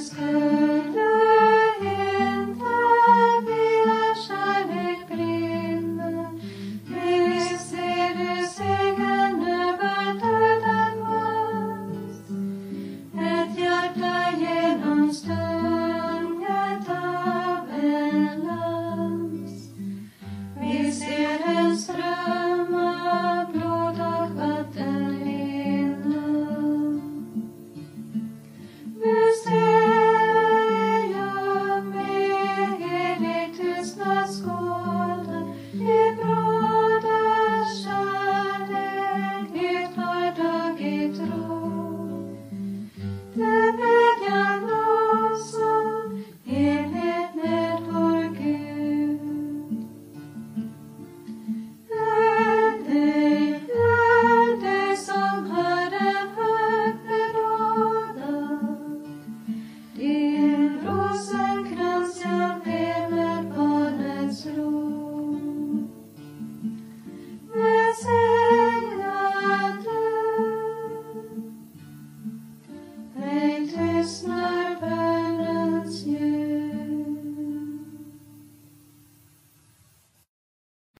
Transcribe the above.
is good. Blessed